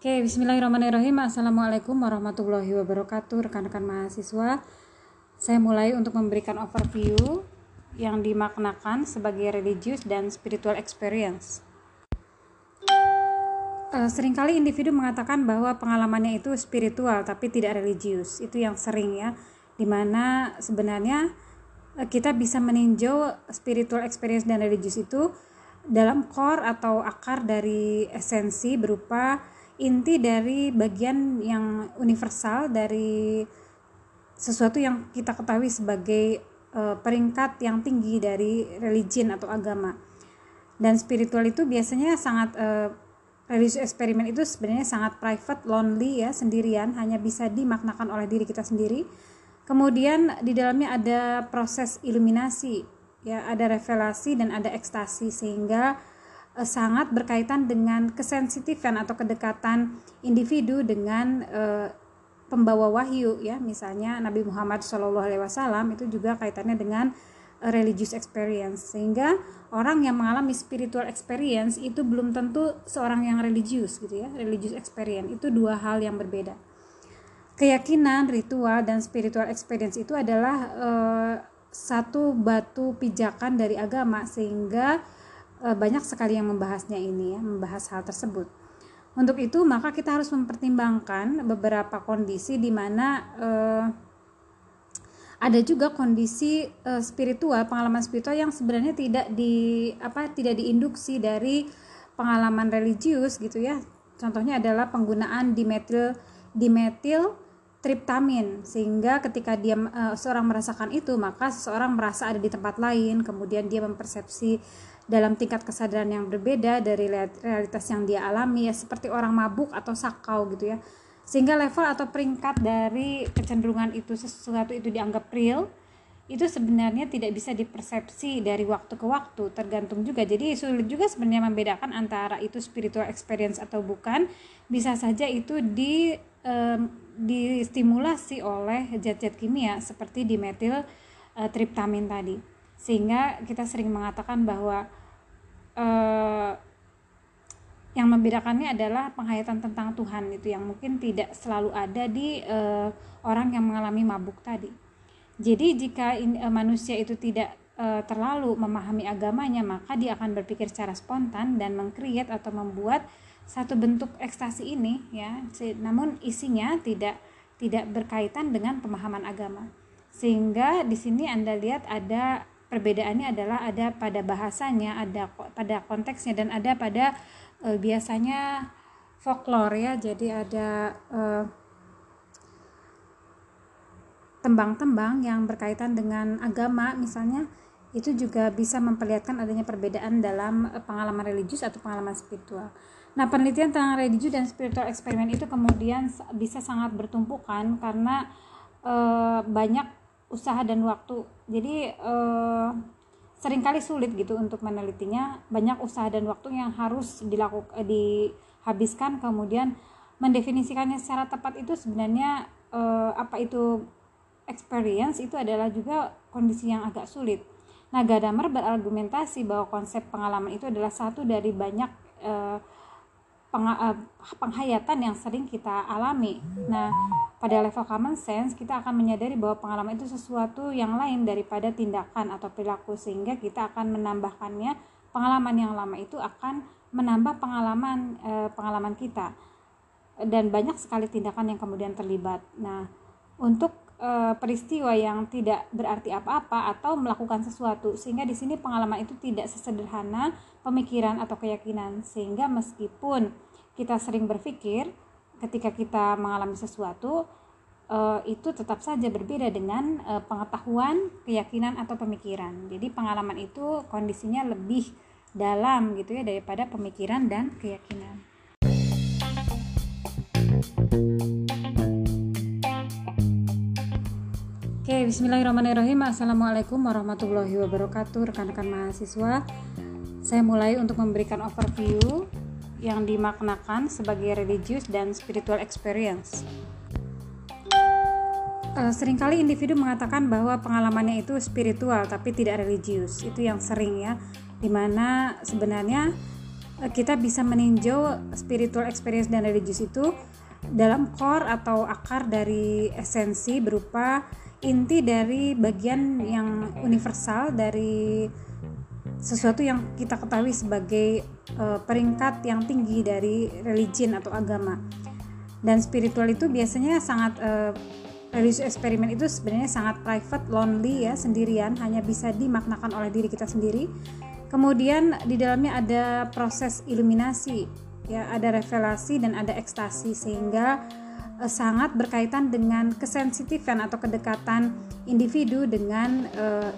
Oke, bismillahirrahmanirrahim. Assalamualaikum warahmatullahi wabarakatuh, rekan-rekan mahasiswa. Saya mulai untuk memberikan overview yang dimaknakan sebagai religious dan spiritual experience. Uh, sering kali individu mengatakan bahwa pengalamannya itu spiritual tapi tidak religius. Itu yang sering ya, di mana sebenarnya uh, kita bisa meninjau spiritual experience dan religius itu dalam core atau akar dari esensi berupa inti dari bagian yang universal dari sesuatu yang kita ketahui sebagai uh, peringkat yang tinggi dari religion atau agama. Dan spiritual itu biasanya sangat uh, religious eksperimen itu sebenarnya sangat private lonely ya sendirian hanya bisa dimaknakan oleh diri kita sendiri. Kemudian di dalamnya ada proses iluminasi ya ada revelasi dan ada ekstasi sehingga uh, sangat berkaitan dengan kesensitifan atau kedekatan individu dengan uh, pembawa wahyu ya. Misalnya Nabi Muhammad SAW itu juga kaitannya dengan uh, religious experience. Sehingga orang yang mengalami spiritual experience itu belum tentu seorang yang religius gitu ya. Religious experience itu dua hal yang berbeda. Keyakinan ritual dan spiritual experience itu adalah uh, satu batu pijakan dari agama. Sehingga Eh, banyak sekali yang membahasnya ini ya, membahas hal tersebut. Untuk itu maka kita harus mempertimbangkan beberapa kondisi di mana eh, ada juga kondisi eh, spiritual, pengalaman spiritual yang sebenarnya tidak di apa tidak diinduksi dari pengalaman religius gitu ya. Contohnya adalah penggunaan dimetil dimetil triptamin sehingga ketika dia uh, seorang merasakan itu maka seseorang merasa ada di tempat lain kemudian dia mempersepsi dalam tingkat kesadaran yang berbeda dari realitas yang dia alami ya seperti orang mabuk atau sakau gitu ya. Sehingga level atau peringkat dari kecenderungan itu sesuatu itu dianggap real itu sebenarnya tidak bisa dipersepsi dari waktu ke waktu tergantung juga. Jadi sulit juga sebenarnya membedakan antara itu spiritual experience atau bukan. Bisa saja itu di um, distimulasi oleh zat-zat kimia seperti dimetil uh, triptamin tadi. Sehingga kita sering mengatakan bahwa uh, yang membedakannya adalah penghayatan tentang Tuhan itu yang mungkin tidak selalu ada di uh, orang yang mengalami mabuk tadi. Jadi jika in, uh, manusia itu tidak uh, terlalu memahami agamanya, maka dia akan berpikir secara spontan dan mengkreat atau membuat satu bentuk ekstasi ini ya. Namun isinya tidak tidak berkaitan dengan pemahaman agama. Sehingga di sini Anda lihat ada perbedaannya adalah ada pada bahasanya, ada pada konteksnya dan ada pada e, biasanya folklore ya. Jadi ada tembang-tembang yang berkaitan dengan agama misalnya itu juga bisa memperlihatkan adanya perbedaan dalam pengalaman religius atau pengalaman spiritual. Nah, penelitian tentang religius dan spiritual eksperimen itu kemudian bisa sangat bertumpukan karena e, banyak usaha dan waktu. Jadi uh, sering kali sulit gitu untuk menelitinya. Banyak usaha dan waktu yang harus dilakukan uh, dihabiskan kemudian mendefinisikannya secara tepat itu sebenarnya uh, apa itu experience itu adalah juga kondisi yang agak sulit. Nah Gadamer berargumentasi bahwa konsep pengalaman itu adalah satu dari banyak Eh, penghayatan yang sering kita alami. Nah, pada level common sense kita akan menyadari bahwa pengalaman itu sesuatu yang lain daripada tindakan atau perilaku sehingga kita akan menambahkannya pengalaman yang lama itu akan menambah pengalaman eh, pengalaman kita dan banyak sekali tindakan yang kemudian terlibat. Nah, untuk eh, peristiwa yang tidak berarti apa-apa atau melakukan sesuatu sehingga di sini pengalaman itu tidak sesederhana pemikiran atau keyakinan sehingga meskipun kita sering berpikir ketika kita mengalami sesuatu uh, itu tetap saja berbeda dengan uh, pengetahuan, keyakinan atau pemikiran. Jadi pengalaman itu kondisinya lebih dalam gitu ya daripada pemikiran dan keyakinan. Bismillahirrahmanirrahim. Assalamualaikum warahmatullahi wabarakatuh, rekan-rekan mahasiswa. Saya mulai untuk memberikan overview yang dimaknakan sebagai religious dan spiritual experience. Uh, sering kali individu mengatakan bahwa pengalamannya itu spiritual tapi tidak religius. Itu yang sering ya, di mana sebenarnya eh, kita bisa meninjau spiritual experience dan religius itu dalam core atau akar dari esensi berupa inti dari bagian yang universal dari sesuatu yang kita ketahui sebagai uh, peringkat yang tinggi dari religion atau agama dan spiritual itu biasanya sangat uh, religious eksperimen itu sebenarnya sangat private, lonely ya, sendirian, hanya bisa dimaknakan oleh diri kita sendiri. Kemudian di dalamnya ada proses iluminasi, ya, ada revelasi dan ada ekstasi sehingga uh, sangat berkaitan dengan kesensitifan atau kedekatan individu dengan uh,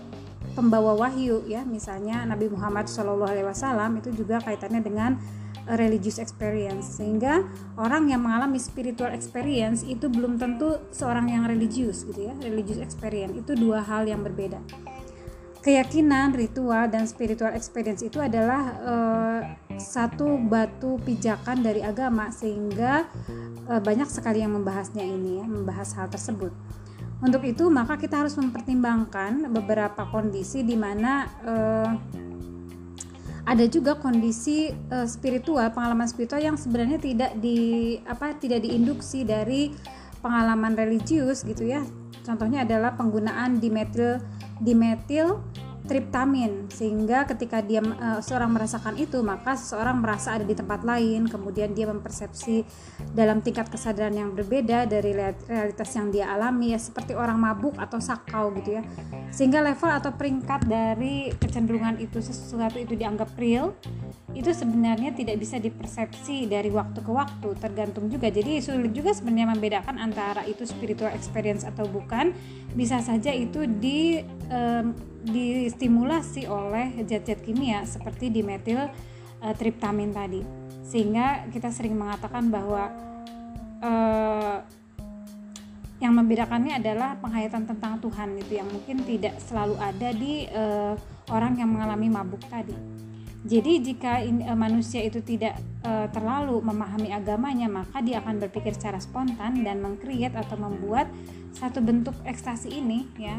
pembawa wahyu ya, misalnya Nabi Muhammad SAW itu juga kaitannya dengan religious experience. Sehingga orang yang mengalami spiritual experience itu belum tentu seorang yang religius gitu ya. Religious experience itu dua hal yang berbeda. Keyakinan ritual dan spiritual experience itu adalah uh, satu batu pijakan dari agama sehingga uh, banyak sekali yang membahasnya ini ya membahas hal tersebut. Untuk itu maka kita harus mempertimbangkan beberapa kondisi di mana uh, ada juga kondisi uh, spiritual pengalaman spiritual yang sebenarnya tidak di apa tidak diinduksi dari pengalaman religius gitu ya. Contohnya adalah penggunaan dimetil dimetil triptamin. Sehingga ketika dia uh, seorang merasakan itu maka seseorang merasa ada di tempat lain. Kemudian dia mempersepsi dalam tingkat kesadaran yang berbeda dari realitas yang dia alami. Ya seperti orang mabuk atau sakau gitu ya. Sehingga level atau peringkat dari kecenderungan itu sesuatu itu dianggap real itu sebenarnya tidak bisa dipersepsi dari waktu ke waktu tergantung juga. Jadi sulit juga sebenarnya membedakan antara itu spiritual experience atau bukan. Bisa saja itu di um, distimulasi oleh zat-zat kimia seperti dimetil uh, triptamin tadi. Sehingga kita sering mengatakan bahwa uh, yang membedakannya adalah penghayatan tentang Tuhan itu yang mungkin tidak selalu ada di uh, orang yang mengalami mabuk tadi. Jadi jika in, uh, manusia itu tidak uh, terlalu memahami agamanya, maka dia akan berpikir secara spontan dan mengkreat atau membuat satu bentuk ekstasi ini ya.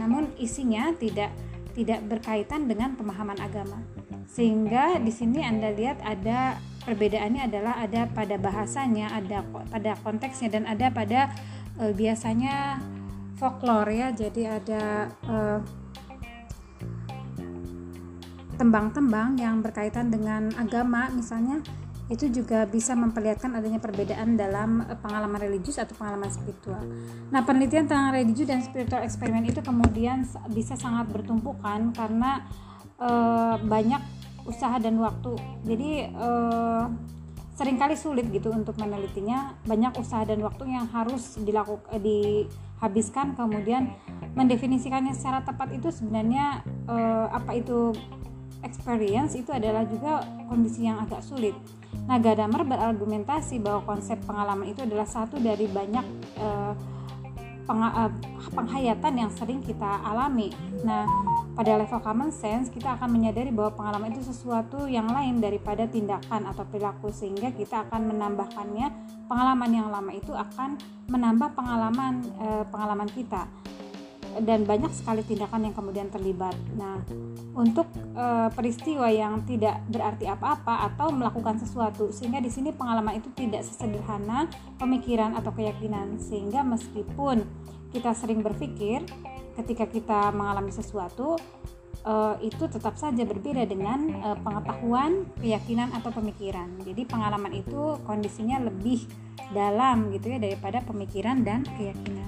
Namun isinya tidak tidak berkaitan dengan pemahaman agama. Sehingga di sini Anda lihat ada perbedaannya adalah ada pada bahasanya, ada pada konteksnya dan ada pada uh, biasanya folklore ya. Jadi ada uh, tembang-tembang yang berkaitan dengan agama misalnya itu juga bisa memperlihatkan adanya perbedaan dalam eh, pengalaman religius atau pengalaman spiritual. Nah, penelitian tentang religius dan spiritual eksperimen itu kemudian bisa sangat bertumpukan karena e, banyak usaha dan waktu. Jadi e, sering kali sulit gitu untuk menelitinya. Banyak usaha dan waktu yang harus dilakukan dihabiskan kemudian mendefinisikannya secara tepat itu sebenarnya e, apa itu experience itu adalah juga kondisi yang agak sulit. Nah, Gadamer berargumentasi bahwa konsep pengalaman itu adalah satu dari banyak uh, penghayatan yang sering kita alami. Nah, pada level common sense kita akan menyadari bahwa pengalaman itu sesuatu yang lain daripada tindakan atau perilaku sehingga kita akan menambahkannya pengalaman yang lama itu akan menambah pengalaman eh, pengalaman kita dan banyak sekali tindakan yang kemudian terlibat. Nah, untuk e, peristiwa yang tidak berarti apa-apa atau melakukan sesuatu, sehingga di sini pengalaman itu tidak sesederhana pemikiran atau keyakinan, sehingga meskipun kita sering berpikir ketika kita mengalami sesuatu e, itu tetap saja berbeda dengan e, pengetahuan, keyakinan atau pemikiran. Jadi pengalaman itu kondisinya lebih dalam gitu ya daripada pemikiran dan keyakinan.